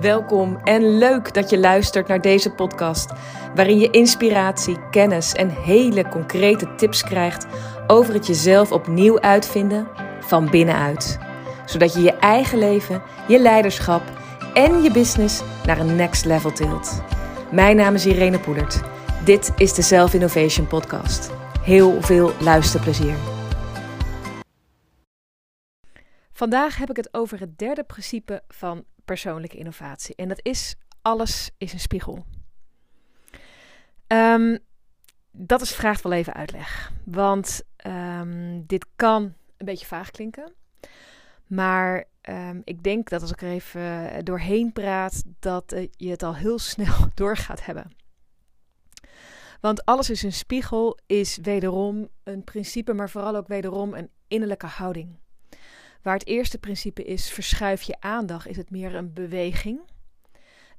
Welkom en leuk dat je luistert naar deze podcast, waarin je inspiratie, kennis en hele concrete tips krijgt over het jezelf opnieuw uitvinden van binnenuit. Zodat je je eigen leven, je leiderschap en je business naar een next level tilt. Mijn naam is Irene Poelert. Dit is de Self Innovation Podcast. Heel veel luisterplezier. Vandaag heb ik het over het derde principe van persoonlijke innovatie. En dat is: alles is een spiegel. Um, dat is, vraagt wel even uitleg. Want um, dit kan een beetje vaag klinken. Maar um, ik denk dat als ik er even doorheen praat, dat uh, je het al heel snel door gaat hebben. Want alles is een spiegel, is wederom een principe, maar vooral ook wederom een innerlijke houding. Waar het eerste principe is, verschuif je aandacht, is het meer een beweging.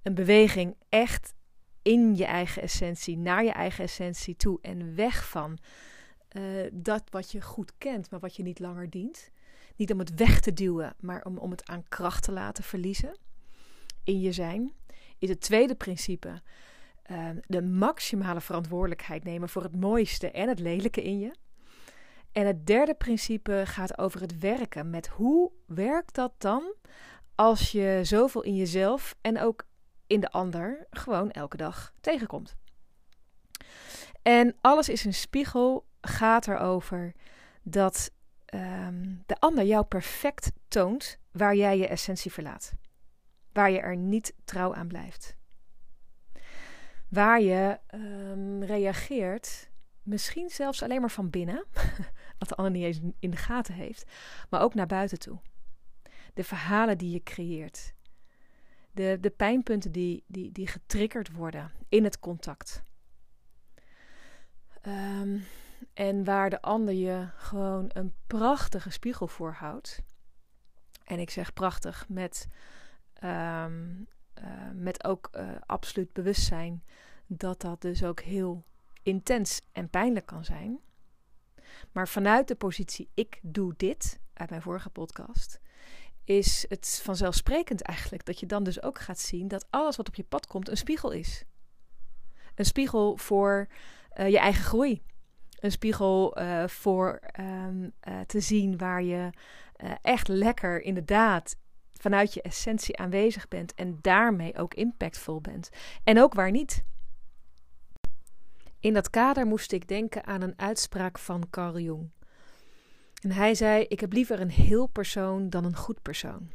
Een beweging echt in je eigen essentie, naar je eigen essentie toe en weg van uh, dat wat je goed kent, maar wat je niet langer dient. Niet om het weg te duwen, maar om, om het aan kracht te laten verliezen in je zijn. Is het tweede principe uh, de maximale verantwoordelijkheid nemen voor het mooiste en het lelijke in je. En het derde principe gaat over het werken. Met hoe werkt dat dan als je zoveel in jezelf en ook in de ander gewoon elke dag tegenkomt? En alles is een spiegel, gaat erover dat um, de ander jou perfect toont waar jij je essentie verlaat. Waar je er niet trouw aan blijft. Waar je um, reageert, misschien zelfs alleen maar van binnen, wat de ander niet eens in de gaten heeft, maar ook naar buiten toe. De verhalen die je creëert. De, de pijnpunten die, die, die getriggerd worden in het contact. Um, en waar de ander je gewoon een prachtige spiegel voor houdt. En ik zeg prachtig met, um, uh, met ook uh, absoluut bewustzijn dat dat dus ook heel intens en pijnlijk kan zijn. Maar vanuit de positie ik doe dit, uit mijn vorige podcast, is het vanzelfsprekend eigenlijk dat je dan dus ook gaat zien dat alles wat op je pad komt een spiegel is. Een spiegel voor uh, je eigen groei. Een spiegel uh, voor um, uh, te zien waar je echt lekker inderdaad vanuit je essentie aanwezig bent en daarmee ook impactvol bent. En ook waar niet. In dat kader moest ik denken aan een uitspraak van Carl Jung. En hij zei: Ik heb liever een heel persoon dan een goed persoon.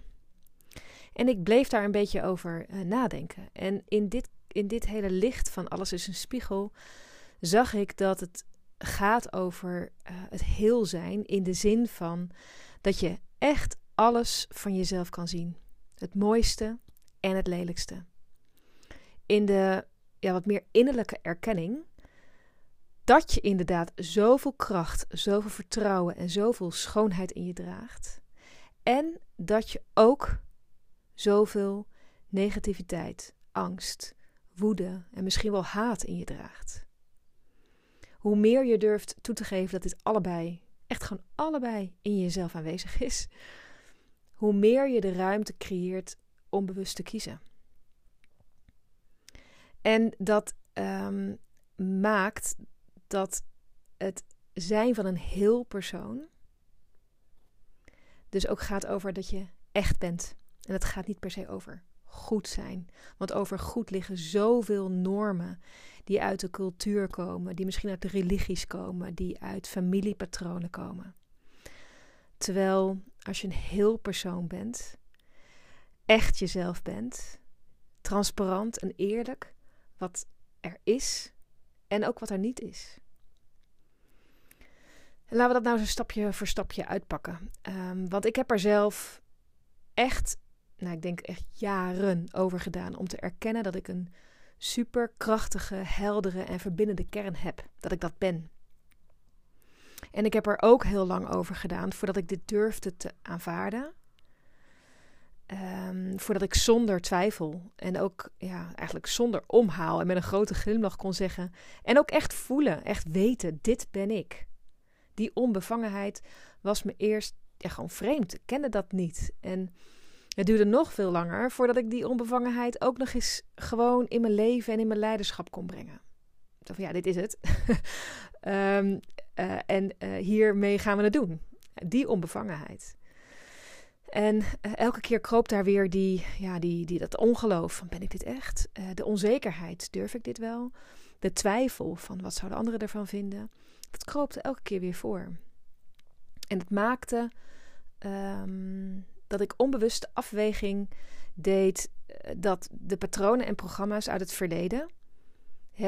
En ik bleef daar een beetje over uh, nadenken. En in dit, in dit hele licht van alles is een spiegel, zag ik dat het gaat over uh, het heel zijn in de zin van dat je echt alles van jezelf kan zien. Het mooiste en het lelijkste. In de ja, wat meer innerlijke erkenning dat je inderdaad zoveel kracht, zoveel vertrouwen en zoveel schoonheid in je draagt. En dat je ook zoveel negativiteit, angst, woede en misschien wel haat in je draagt. Hoe meer je durft toe te geven dat dit allebei, echt gewoon allebei in jezelf aanwezig is, hoe meer je de ruimte creëert om bewust te kiezen. En dat um, maakt dat het zijn van een heel persoon dus ook gaat over dat je echt bent. En het gaat niet per se over goed zijn. Want over goed liggen zoveel normen die uit de cultuur komen, die misschien uit de religies komen, die uit familiepatronen komen. Terwijl als je een heel persoon bent, echt jezelf bent, transparant en eerlijk, wat er is en ook wat er niet is. Laten we dat nou eens stapje voor stapje uitpakken. Um, want ik heb er zelf echt, nou ik denk echt jaren over gedaan om te erkennen dat ik een superkrachtige, heldere en verbindende kern heb. Dat ik dat ben. En ik heb er ook heel lang over gedaan voordat ik dit durfde te aanvaarden. Um, voordat ik zonder twijfel en ook ja, eigenlijk zonder omhaal en met een grote glimlach kon zeggen. En ook echt voelen, echt weten: dit ben ik. Die onbevangenheid was me eerst gewoon vreemd. Ik kende dat niet. En Het duurde nog veel langer voordat ik die onbevangenheid ook nog eens gewoon in mijn leven en in mijn leiderschap kon brengen. Zo van ja, dit is het. um, uh, en uh, hiermee gaan we het doen. Die onbevangenheid. En uh, elke keer kroop daar weer die, ja, die, die, dat ongeloof van ben ik dit echt? de onzekerheid, durf ik dit wel? De twijfel van wat zouden anderen ervan vinden? Dat kroopte elke keer weer voor. En het maakte um, dat ik onbewust afweging deed dat de patronen en programma's uit het verleden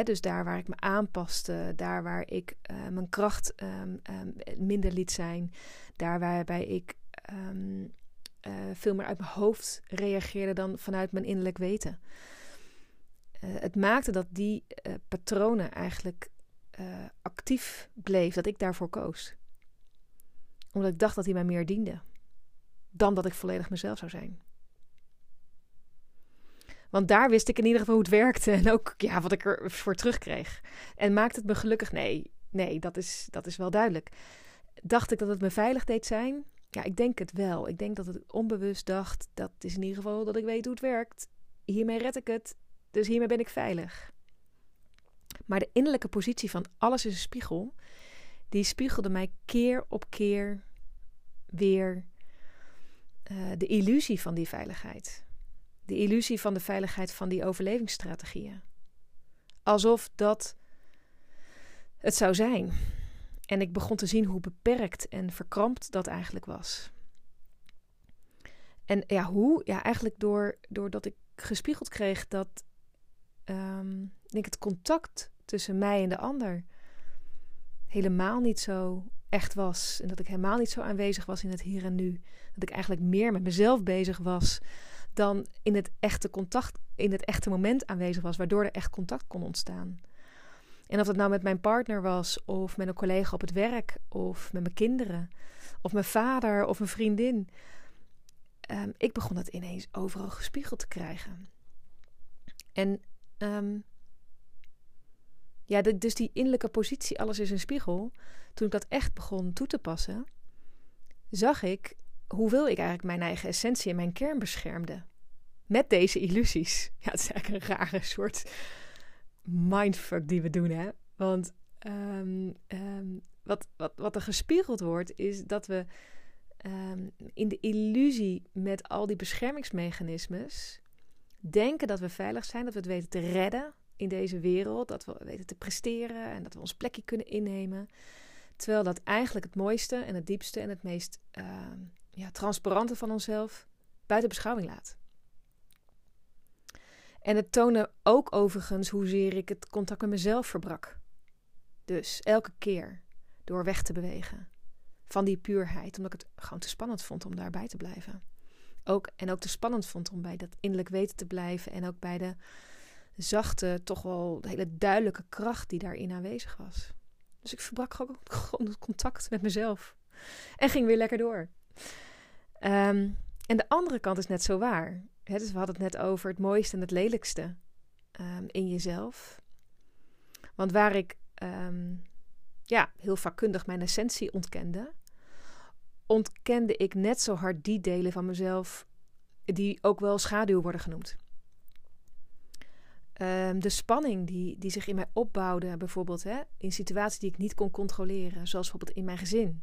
dus daar waar ik me aanpaste, daar waar ik uh, mijn kracht um, um, minder liet zijn, daar waarbij ik uh, veel meer uit mijn hoofd reageerde dan vanuit mijn innerlijk weten. Het maakte dat die patronen eigenlijk actief bleef, dat ik daarvoor koos. Omdat ik dacht dat die mij meer diende dan dat ik volledig mezelf zou zijn. Want daar wist ik in ieder geval hoe het werkte en ook ja, wat ik ervoor terugkreeg. En maakt het me gelukkig? Nee, nee dat, is, dat is wel duidelijk. Dacht ik dat het me veilig deed zijn? Ja, ik denk het wel. Ik denk dat het onbewust dacht, dat is in ieder geval dat ik weet hoe het werkt. Hiermee red ik het, dus hiermee ben ik veilig. Maar de innerlijke positie van alles is een spiegel, die spiegelde mij keer op keer weer uh, de illusie van die veiligheid de illusie van de veiligheid van die overlevingsstrategieën. Alsof dat het zou zijn. En ik begon te zien hoe beperkt en verkrampt dat eigenlijk was. En ja, hoe? Ja, eigenlijk door, doordat ik gespiegeld kreeg dat um, ik het contact tussen mij en de ander helemaal niet zo echt was. En dat ik helemaal niet zo aanwezig was in het hier en nu. Dat ik eigenlijk meer met mezelf bezig was dan in het echte contact, in het echte moment aanwezig was, waardoor er echt contact kon ontstaan. En of dat nou met mijn partner was, of met een collega op het werk, of met mijn kinderen, of mijn vader of een vriendin. Um, ik begon dat ineens overal gespiegeld te krijgen. En um, ja, dus die innerlijke positie, alles is een spiegel. Toen ik dat echt begon toe te passen, zag ik hoeveel ik eigenlijk mijn eigen essentie en mijn kern beschermde. Met deze illusies. Ja, het is eigenlijk een rare soort mindfuck die we doen, hè? Want um, um, wat, wat, wat er gespiegeld wordt, is dat we um, in de illusie met al die beschermingsmechanismes denken dat we veilig zijn, dat we het weten te redden in deze wereld, dat we weten te presteren en dat we ons plekje kunnen innemen. Terwijl dat eigenlijk het mooiste en het diepste en het meest ja, transparante van onszelf buiten beschouwing laat. En het toonde ook overigens hoezeer ik het contact met mezelf verbrak. Dus elke keer door weg te bewegen van die puurheid, omdat ik het gewoon te spannend vond om daarbij te blijven. Ook, en ook te spannend vond om bij dat innerlijk weten te blijven en ook bij de zachte, toch wel de hele duidelijke kracht die daarin aanwezig was. Dus ik verbrak gewoon het contact met mezelf en ging weer lekker door. Um, en de andere kant is net zo waar. Dus we hadden het net over het mooiste en het lelijkste um, in jezelf. Want waar ik um, ja, heel vakkundig mijn essentie ontkende, ontkende ik net zo hard die delen van mezelf die ook wel schaduw worden genoemd. Um, de spanning die, die zich in mij opbouwde, bijvoorbeeld hè, in situaties die ik niet kon controleren, zoals bijvoorbeeld in mijn gezin.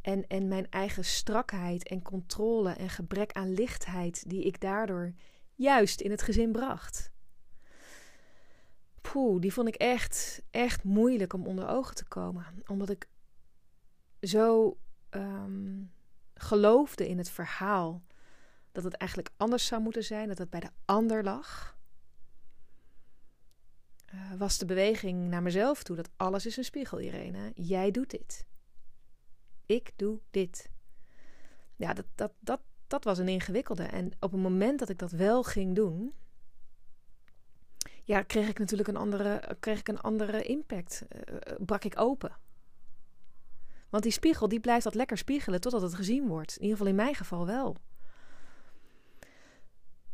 En, en mijn eigen strakheid en controle en gebrek aan lichtheid die ik daardoor juist in het gezin bracht. Poeh, die vond ik echt, echt moeilijk om onder ogen te komen. Omdat ik zo um, geloofde in het verhaal dat het eigenlijk anders zou moeten zijn, dat het bij de ander lag. Uh, was de beweging naar mezelf toe dat alles is een spiegel, Irene. Jij doet dit. Ik doe dit. Ja, dat, dat, dat, dat was een ingewikkelde. En op het moment dat ik dat wel ging doen, ja, kreeg ik natuurlijk een andere, kreeg ik een andere impact. Uh, brak ik open. Want die spiegel die blijft dat lekker spiegelen totdat het gezien wordt. In ieder geval in mijn geval wel.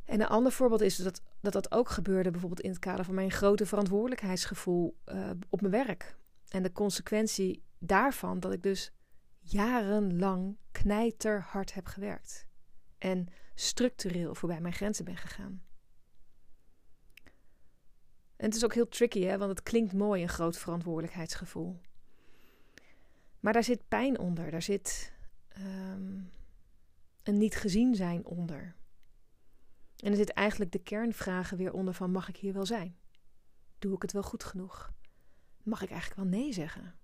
En een ander voorbeeld is dat dat, dat ook gebeurde bijvoorbeeld in het kader van mijn grote verantwoordelijkheidsgevoel uh, op mijn werk. En de consequentie daarvan dat ik dus jarenlang knijterhard heb gewerkt. en structureel voorbij mijn grenzen ben gegaan. En het is ook heel tricky, hè, want het klinkt mooi, een groot verantwoordelijkheidsgevoel. Maar daar zit pijn onder, daar zit ehm, een niet gezien zijn onder. En er zit eigenlijk de kernvragen weer onder van mag ik hier wel zijn? Doe ik het wel goed genoeg? Mag ik eigenlijk wel nee zeggen?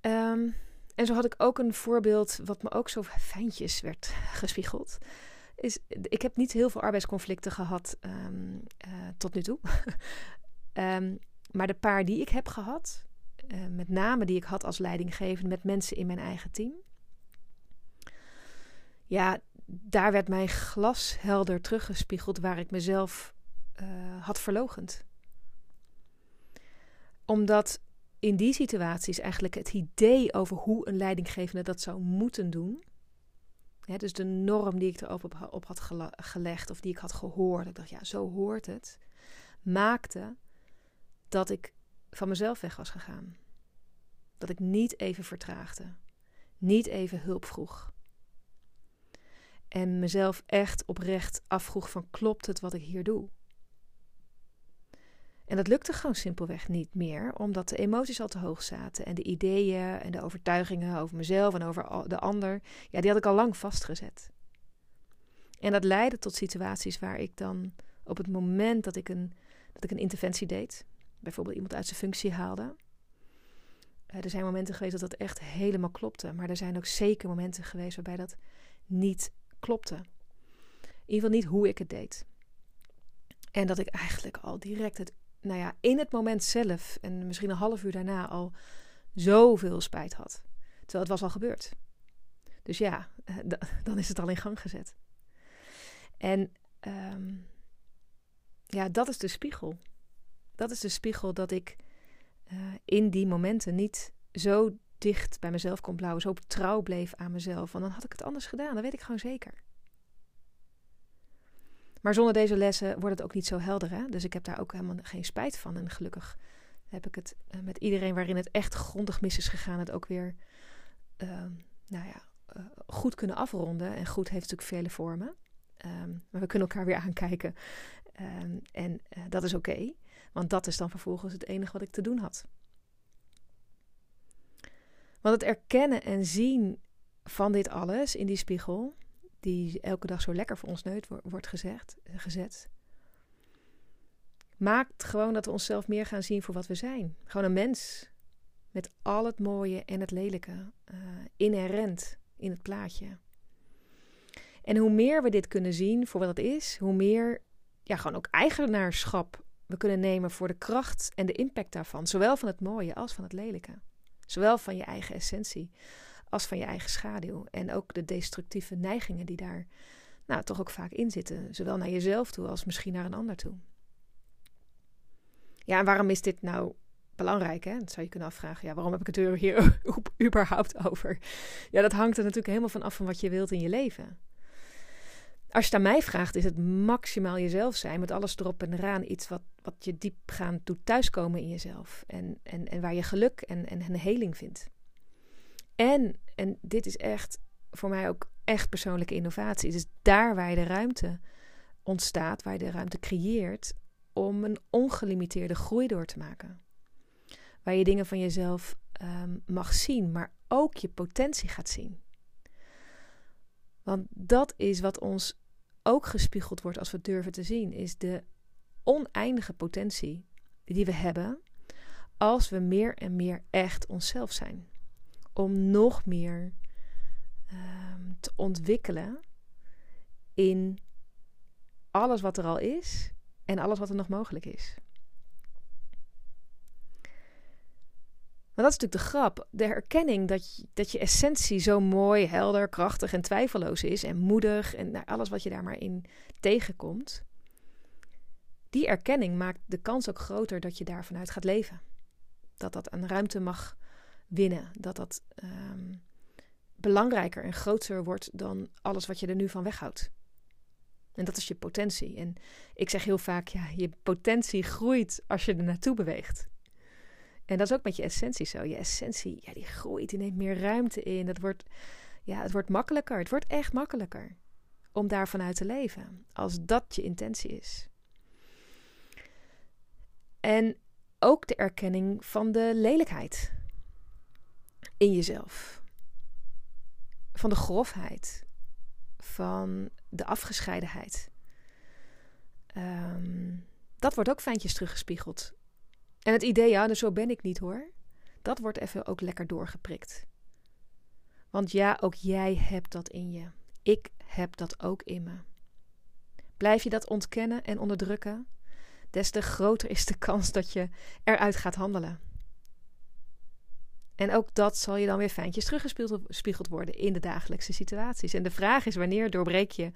Ehm, en zo had ik ook een voorbeeld wat me ook zo fijntjes werd gespiegeld. Is, ik heb niet heel veel arbeidsconflicten gehad ehm, eh, tot nu toe. um, maar de paar die ik heb gehad, uh, met name die ik had als leidinggevende met mensen in mijn eigen team. Ja, daar werd mij glashelder teruggespiegeld waar ik mezelf uh, had verlogend. Omdat in die situaties eigenlijk het idee over hoe een leidinggevende dat zou moeten doen. Hè, dus de norm die ik erop op, op had gelegd of die ik had gehoord. Ik dacht, ja, zo hoort het. Maakte dat ik van mezelf weg was gegaan. Dat ik niet even vertraagde. Niet even hulp vroeg. En mezelf echt oprecht afvroeg van klopt het wat ik hier doe? En dat lukte gewoon simpelweg niet meer, omdat de emoties al te hoog zaten en de ideeën en de overtuigingen over mezelf en over de ander, ja, die had ik al lang vastgezet. En dat leidde tot situaties waar ik dan op het moment dat ik een, dat ik een interventie deed, bijvoorbeeld iemand uit zijn functie haalde. Eh, er zijn momenten geweest dat dat echt helemaal klopte, maar er zijn ook zeker momenten geweest waarbij dat niet klopte. In ieder geval niet hoe ik het deed. En dat ik eigenlijk al direct het nou ja, in het moment zelf en misschien een half uur daarna al zoveel spijt had. Terwijl het was al gebeurd. Dus ja, eh, dan is het al in gang gezet. En um, ja, dat is de spiegel. Dat is de spiegel dat ik uh, in die momenten niet zo dicht bij mezelf kon blauwen, zo trouw bleef aan mezelf. Want dan had ik het anders gedaan, dat weet ik gewoon zeker. Maar zonder deze lessen wordt het ook niet zo helder. Hè? Dus ik heb daar ook helemaal geen spijt van. En gelukkig heb ik het uh, met iedereen waarin het echt grondig mis is gegaan, het ook weer uh, nou ja, uh, goed kunnen afronden. En goed heeft natuurlijk vele vormen. Um, maar we kunnen elkaar weer aankijken. Um, en eh, dat is oké. Want dat is dan vervolgens het enige wat ik te doen had. Want het erkennen en zien van dit alles in die spiegel, die elke dag zo lekker voor ons neus wordt gezegd, gezet. Maakt gewoon dat we onszelf meer gaan zien voor wat we zijn. Gewoon een mens. Met al het mooie en het lelijke. Uh, inherent in het plaatje. En hoe meer we dit kunnen zien voor wat het is, hoe meer ja, gewoon ook eigenaarschap we kunnen nemen voor de kracht en de impact daarvan. Zowel van het mooie als van het lelijke. Zowel van je eigen essentie als van je eigen schaduw. En ook de destructieve neigingen die daar nou, toch ook vaak in zitten. Zowel naar jezelf toe als misschien naar een ander toe. Ja, en waarom is dit nou belangrijk? Hè? Dat zou je kunnen afvragen. Ja, waarom heb ik het er hier überhaupt over? Ja, dat hangt er natuurlijk helemaal van af van wat je wilt in je leven. Als je het aan mij vraagt, is het maximaal jezelf zijn, met alles erop en eraan. Iets wat, wat je diepgaand doet thuiskomen in jezelf. En, en, en waar je geluk en, en een heling vindt. En, en dit is echt voor mij ook echt persoonlijke innovatie. Dus daar waar je de ruimte ontstaat, waar je de ruimte creëert om een ongelimiteerde groei door te maken. Waar je dingen van jezelf um, mag zien, maar ook je potentie gaat zien. Want dat is wat ons ook gespiegeld wordt als we durven te zien, is de oneindige potentie die we hebben als we meer en meer echt onszelf zijn om nog meer um, te ontwikkelen in alles wat er al is en alles wat er nog mogelijk is. Maar dat is natuurlijk de grap. De erkenning dat je, dat je essentie zo mooi, helder, krachtig en twijfelloos is. En moedig en nou, alles wat je daar maar in tegenkomt. Die erkenning maakt de kans ook groter dat je daar vanuit gaat leven. Dat dat een ruimte mag winnen. Dat dat um, belangrijker en groter wordt dan alles wat je er nu van weghoudt. En dat is je potentie. En ik zeg heel vaak, ja, je potentie groeit als je er naartoe beweegt. En dat is ook met je essentie zo. Je essentie, ja, die groeit, die neemt meer ruimte in. Dat wordt, ja, het wordt makkelijker. Het wordt echt makkelijker om daar vanuit te leven. Als dat je intentie is. En ook de erkenning van de lelijkheid in jezelf. Van de grofheid. Van de afgescheidenheid. Ehm, dat wordt ook fijntjes teruggespiegeld. En het idee, ja, dus zo ben ik niet hoor. Dat wordt even ook lekker doorgeprikt. Want ja, ook jij hebt dat in je. Ik heb dat ook in me. Blijf je dat ontkennen en onderdrukken, des te groter is de kans dat je eruit gaat handelen. En ook dat zal je dan weer fijntjes teruggespiegeld worden in de dagelijkse situaties. En de vraag is: wanneer doorbreek je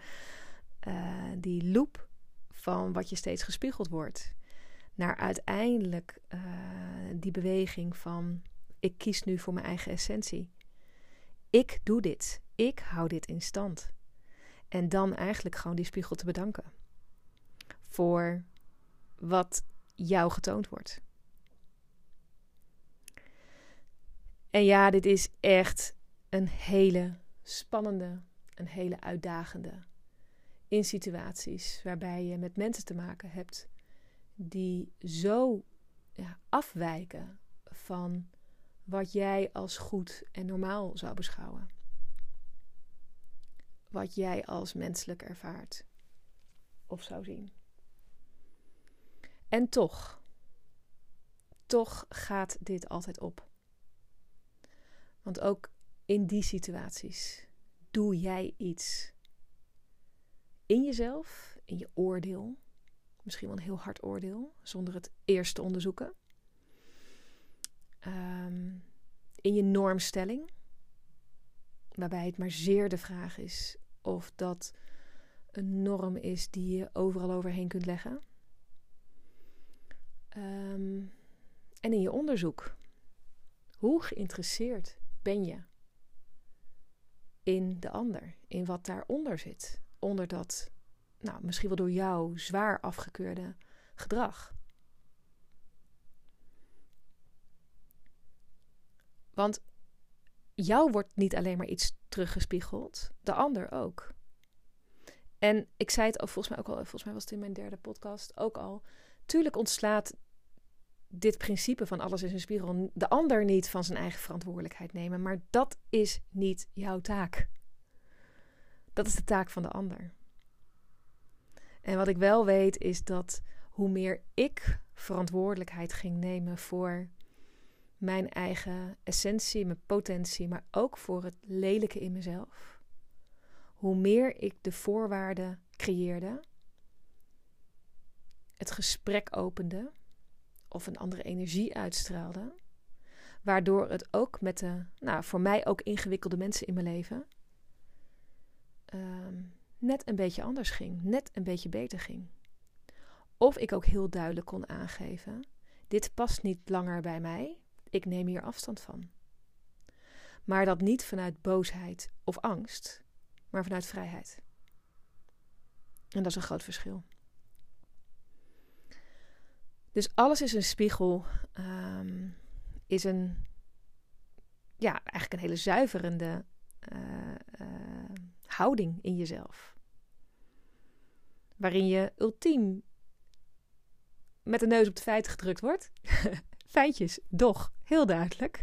uh, die loop van wat je steeds gespiegeld wordt, naar uiteindelijk uh, die beweging van: ik kies nu voor mijn eigen essentie. Ik doe dit. Ik hou dit in stand. En dan eigenlijk gewoon die spiegel te bedanken voor wat jou getoond wordt. En ja, dit is echt een hele spannende, een hele uitdagende. In situaties waarbij je met mensen te maken hebt die zo afwijken van wat jij als goed en normaal zou beschouwen. Wat jij als menselijk ervaart of zou zien. En toch, toch gaat dit altijd op. Want ook in die situaties doe jij iets in jezelf, in je oordeel. Misschien wel een heel hard oordeel, zonder het eerst te onderzoeken. Ehm, in je normstelling, waarbij het maar zeer de vraag is of dat een norm is die je overal overheen kunt leggen. Ehm, en in je onderzoek. Hoe geïnteresseerd ben je in de ander, in wat daaronder zit, onder dat, nou, misschien wel door jou zwaar afgekeurde gedrag? Want jou wordt niet alleen maar iets teruggespiegeld, de ander ook. En ik zei het ook volgens mij ook al, volgens mij was het in mijn derde podcast ook al. Tuurlijk ontslaat dit principe van alles is een spiegel de ander niet van zijn eigen verantwoordelijkheid nemen, maar dat is niet jouw taak. Dat is de taak van de ander. En wat ik wel weet is dat hoe meer ik verantwoordelijkheid ging nemen voor mijn eigen essentie, mijn potentie, maar ook voor het lelijke in mezelf, hoe meer ik de voorwaarden creëerde, het gesprek opende of een andere energie uitstraalde, waardoor het ook met de, nou, voor mij ook ingewikkelde mensen in mijn leven, um, net een beetje anders ging, net een beetje beter ging. Of ik ook heel duidelijk kon aangeven: dit past niet langer bij mij, ik neem hier afstand van. Maar dat niet vanuit boosheid of angst, maar vanuit vrijheid. En dat is een groot verschil. Dus alles is een spiegel, um, is een, ja, eigenlijk een hele zuiverende houding in jezelf. Waarin je ultiem met de neus op de feiten gedrukt wordt. Feitjes, doch, heel duidelijk.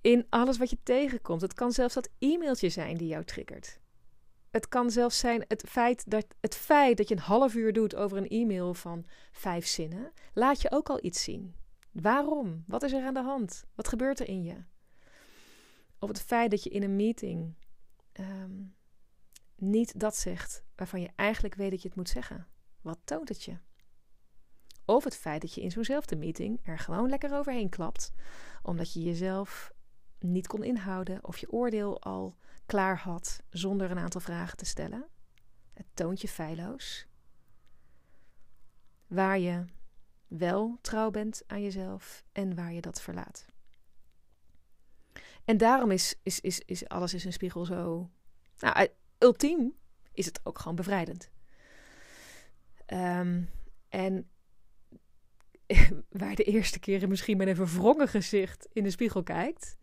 In alles wat je tegenkomt. Het kan zelfs dat e-mailtje zijn die jou triggert. Het kan zelfs zijn het feit dat, het feit dat je een half uur doet over een e-mail van vijf zinnen, laat je ook al iets zien. Waarom? Wat is er aan de hand? Wat gebeurt er in je? Of het feit dat je in een meeting ehm, niet dat zegt waarvan je eigenlijk weet dat je het moet zeggen. Wat toont het je? Of het feit dat je in zo'nzelfde meeting er gewoon lekker overheen klapt, omdat je jezelf niet kon inhouden of je oordeel al klaar had zonder een aantal vragen te stellen. Het toont je feilloos. Waar je wel trouw bent aan jezelf en waar je dat verlaat. En daarom is, is, is, is alles is een spiegel zo. Nou, ultiem is het ook gewoon bevrijdend. Um, en waar de eerste keren misschien met een verwrongen gezicht in de spiegel kijkt.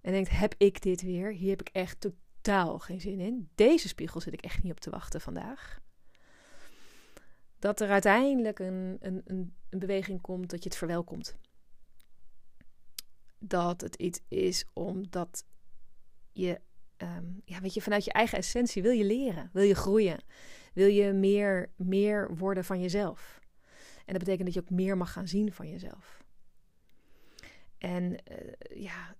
En denkt, heb ik dit weer? Hier heb ik echt totaal geen zin in. Deze spiegel zit ik echt niet op te wachten vandaag. Dat er uiteindelijk een, een, een, een beweging komt dat je het verwelkomt. Dat het iets is omdat je, ehm, ja, weet je, vanuit je eigen essentie wil je leren, wil je groeien, wil je meer, meer worden van jezelf. En dat betekent dat je ook meer mag gaan zien van jezelf. En uh, ja,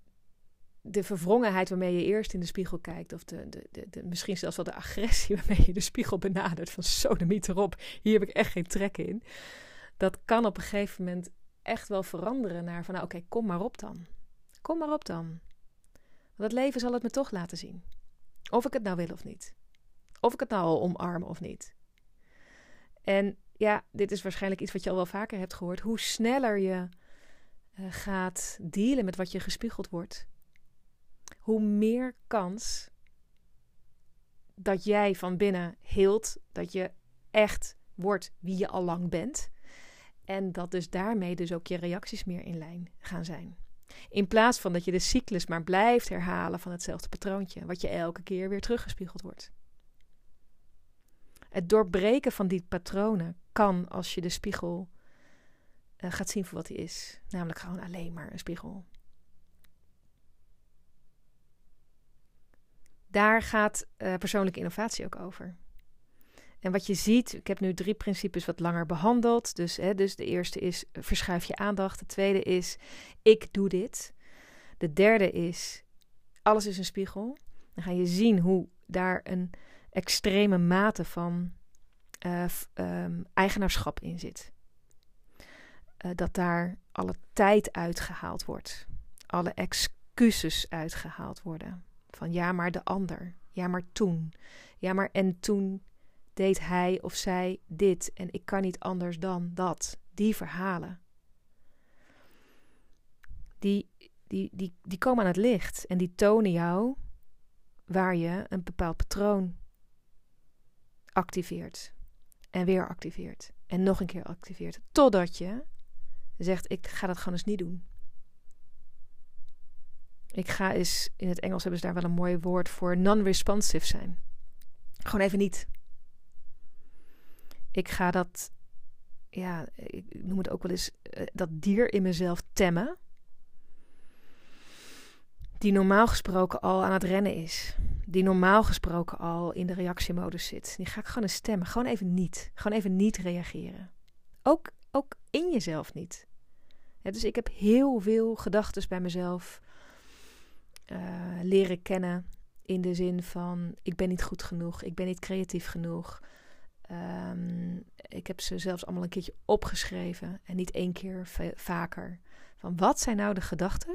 de verwrongenheid waarmee je eerst in de spiegel kijkt, of de, de, de, misschien zelfs wel de agressie waarmee je de spiegel benadert, van zo de miet erop, hier heb ik echt geen trek in. Dat kan op een gegeven moment echt wel veranderen naar van, nou, oké, kom maar op dan. Kom maar op dan. Want het leven zal het me toch laten zien. Of ik het nou wil of niet. Of ik het nou al omarm of niet. En ja, dit is waarschijnlijk iets wat je al wel vaker hebt gehoord. Hoe sneller je uh, gaat dealen met wat je gespiegeld wordt, hoe meer kans dat jij van binnen heelt, dat je echt wordt wie je al lang bent. En dat dus daarmee dus ook je reacties meer in lijn gaan zijn. In plaats van dat je de cyclus maar blijft herhalen van hetzelfde patroontje, wat je elke keer weer teruggespiegeld wordt. Het doorbreken van die patronen kan als je de spiegel uh, gaat zien voor wat hij is, namelijk gewoon alleen maar een spiegel. Daar gaat uh, persoonlijke innovatie ook over. En wat je ziet, ik heb nu drie principes wat langer behandeld. Dus, hè, dus de eerste is verschuif je aandacht. De tweede is ik doe dit. De derde is alles is een spiegel. Dan ga je zien hoe daar een extreme mate van uh, um, eigenaarschap in zit. Uh, dat daar alle tijd uitgehaald wordt. Alle excuses uitgehaald worden. Van ja, maar de ander. Ja, maar toen. Ja, maar en toen deed hij of zij dit en ik kan niet anders dan dat. Die verhalen. Die, die, die, die komen aan het licht en die tonen jou waar je een bepaald patroon activeert. En weer activeert. En nog een keer activeert. Totdat je zegt: Ik ga dat gewoon eens niet doen. Ik ga eens, in het Engels hebben ze daar wel een mooi woord voor, non-responsive zijn. Gewoon even niet. Ik ga dat, ja, ik noem het ook wel eens, uh, dat dier in mezelf temmen. Die normaal gesproken al aan het rennen is. Die normaal gesproken al in de reactiemodus zit. Die ga ik gewoon eens stemmen. Gewoon even niet. Gewoon even niet reageren. Ook, ook in jezelf niet. Dus ik heb heel veel gedachten bij mezelf uh, leren kennen. In de zin van: ik ben niet goed genoeg, ik ben niet creatief genoeg. Um, ik heb ze zelfs allemaal een keertje opgeschreven en niet één keer vaker. Van wat zijn nou de gedachten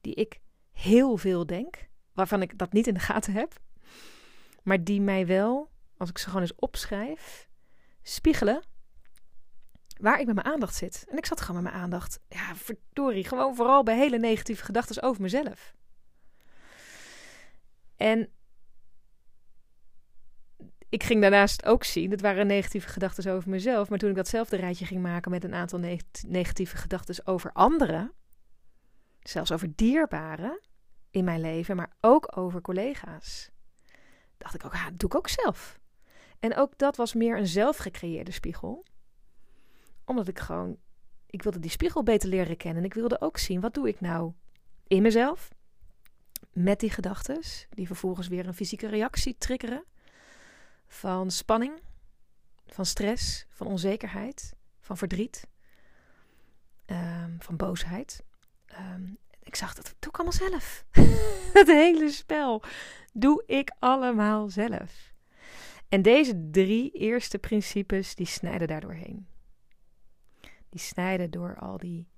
die ik heel veel denk, waarvan ik dat niet in de gaten heb, maar die mij wel, als ik ze gewoon eens opschrijf, spiegelen waar ik met mijn aandacht zit. En ik zat gewoon met mijn aandacht, ja, verdorie, gewoon vooral bij hele negatieve gedachten over mezelf. En ik ging daarnaast ook zien, dat waren negatieve gedachten over mezelf. Maar toen ik datzelfde rijtje ging maken met een aantal negatieve gedachten over anderen, zelfs over dierbaren in mijn leven, maar ook over collega's, dacht ik ook, ah, dat doe ik ook zelf. En ook dat was meer een zelfgecreëerde spiegel. Omdat ik gewoon, ik wilde die spiegel beter leren kennen. En ik wilde ook zien, wat doe ik nou in mezelf? Met die gedachten, die vervolgens weer een fysieke reactie triggeren van spanning, van stress, van onzekerheid, van verdriet, um, van boosheid. Um, ik zag dat doe ik allemaal zelf. het hele spel doe ik allemaal zelf. En deze drie eerste principes die snijden daar doorheen. Die snijden door al die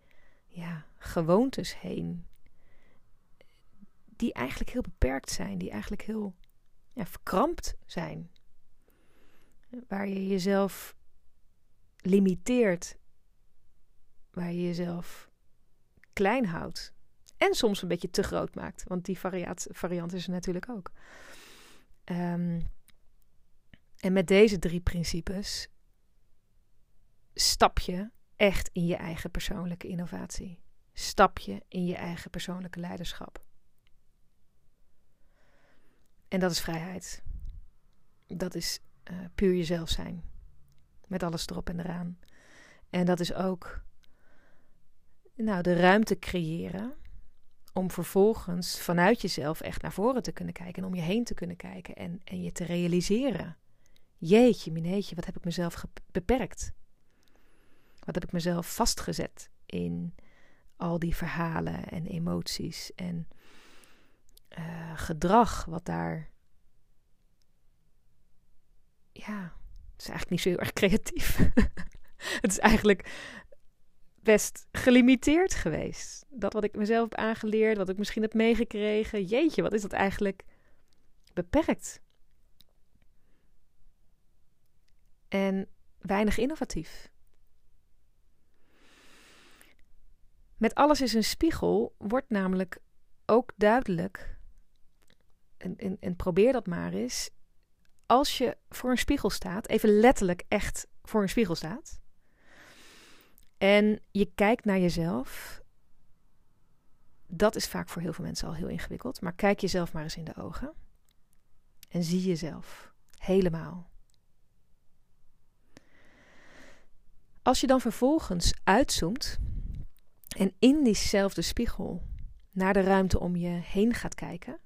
ja, gewoontes heen. Die eigenlijk heel beperkt zijn, die eigenlijk heel ja, verkrampt zijn waar je jezelf limiteert, waar je jezelf klein houdt. En soms een beetje te groot maakt, want die variant, variant is er natuurlijk ook. Um, en met deze drie principes stap je echt in je eigen persoonlijke innovatie. Stap je in je eigen persoonlijke leiderschap. En dat is vrijheid. Dat is uh, puur jezelf zijn. Met alles erop en eraan. En dat is ook nou, de ruimte creëren om vervolgens vanuit jezelf echt naar voren te kunnen kijken en om je heen te kunnen kijken en, en je te realiseren. Jeetje, mineetje, wat heb ik mezelf beperkt? Wat heb ik mezelf vastgezet in al die verhalen en emoties en uh, gedrag wat daar. Ja, het is eigenlijk niet zo heel erg creatief. het is eigenlijk best gelimiteerd geweest. Dat wat ik mezelf heb aangeleerd, wat ik misschien heb meegekregen. Jeetje, wat is dat eigenlijk beperkt? En weinig innovatief. Met alles is een spiegel wordt namelijk ook duidelijk, en, en, en probeer dat maar eens, als je voor een spiegel staat, even letterlijk echt voor een spiegel staat, en je kijkt naar jezelf. Dat is vaak voor heel veel mensen al heel ingewikkeld. Maar kijk jezelf maar eens in de ogen. En zie jezelf helemaal. Als je dan vervolgens uitzoomt en in diezelfde spiegel naar de ruimte om je heen gaat kijken.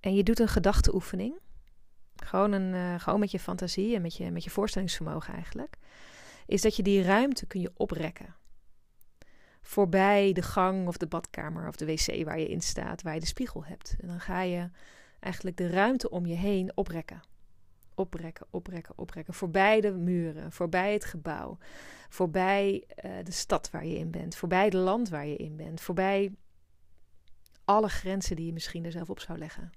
En je doet een gedachteoefening. Gewoon, een, uh, gewoon met je fantasie en met je, met je voorstellingsvermogen eigenlijk is dat je die ruimte kun je oprekken. Voorbij de gang of de badkamer of de wc waar je in staat, waar je de spiegel hebt. En dan ga je eigenlijk de ruimte om je heen oprekken. Oprekken, oprekken, oprekken. Voorbij de muren, voorbij het gebouw, voorbij uh, de stad waar je in bent, voorbij het land waar je in bent, voorbij alle grenzen die je misschien er zelf op zou leggen.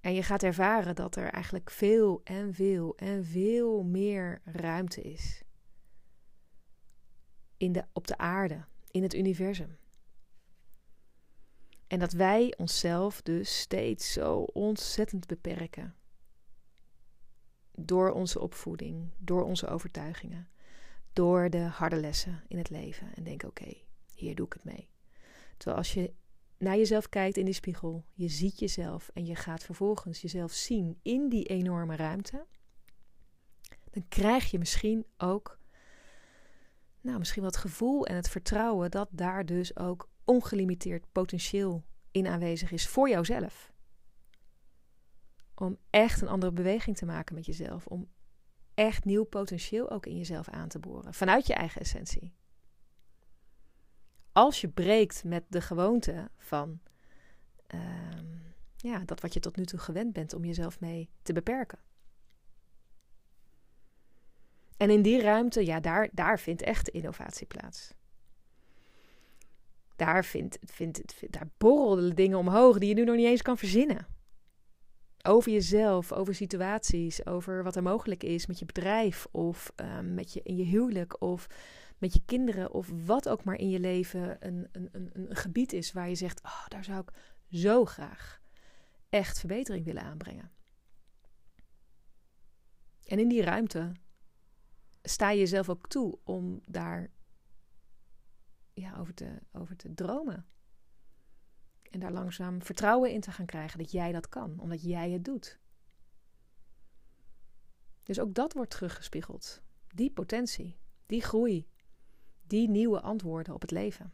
En je gaat ervaren dat er eigenlijk veel en veel en veel meer ruimte is. In de, op de aarde, in het universum. En dat wij onszelf dus steeds zo ontzettend beperken. Door onze opvoeding, door onze overtuigingen, door de harde lessen in het leven. En denk: oké, hier doe ik het mee. Terwijl als je naar jezelf kijkt in die spiegel, je ziet jezelf en je gaat vervolgens jezelf zien in die enorme ruimte, dan krijg je misschien ook, nou, misschien wat gevoel en het vertrouwen dat daar dus ook ongelimiteerd potentieel in aanwezig is voor jouzelf. Om echt een andere beweging te maken met jezelf, om echt nieuw potentieel ook in jezelf aan te boren, vanuit je eigen essentie als je breekt met de gewoonte van ehm, ja, dat wat je tot nu toe gewend bent om jezelf mee te beperken. En in die ruimte, ja, daar, daar vindt echt innovatie plaats. Daar, vindt, vindt, daar borrelen dingen omhoog die je nu nog niet eens kan verzinnen. Over jezelf, over situaties, over wat er mogelijk is met je bedrijf of um, met je, in je huwelijk of met je kinderen of wat ook maar in je leven een, een, een, een gebied is waar je zegt: oh, daar zou ik zo graag echt verbetering willen aanbrengen. En in die ruimte sta je jezelf ook toe om daar ja, over, te, over te dromen. En daar langzaam vertrouwen in te gaan krijgen dat jij dat kan, omdat jij het doet. Dus ook dat wordt teruggespiegeld. Die potentie, die groei, die nieuwe antwoorden op het leven.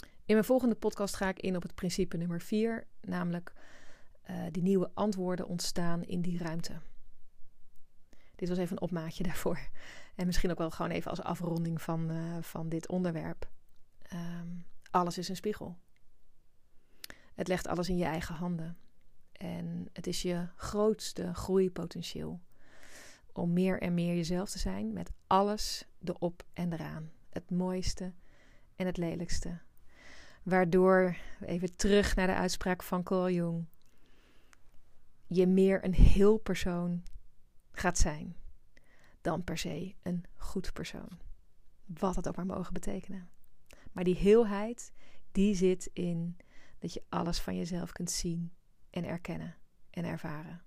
In mijn volgende podcast ga ik in op het principe nummer 4, namelijk uh, die nieuwe antwoorden ontstaan in die ruimte. Dit was even een opmaatje daarvoor. En misschien ook wel gewoon even als afronding van, uh, van dit onderwerp. Um, alles is een spiegel. Het legt alles in je eigen handen. En het is je grootste groeipotentieel om meer en meer jezelf te zijn met alles erop en eraan. Het mooiste en het lelijkste. Waardoor, even terug naar de uitspraak van Carl Jung, je meer een heel persoon gaat zijn dan per se een goed persoon. Wat het ook maar mogen betekenen. Maar die heelheid, die zit in dat je alles van jezelf kunt zien en erkennen en ervaren.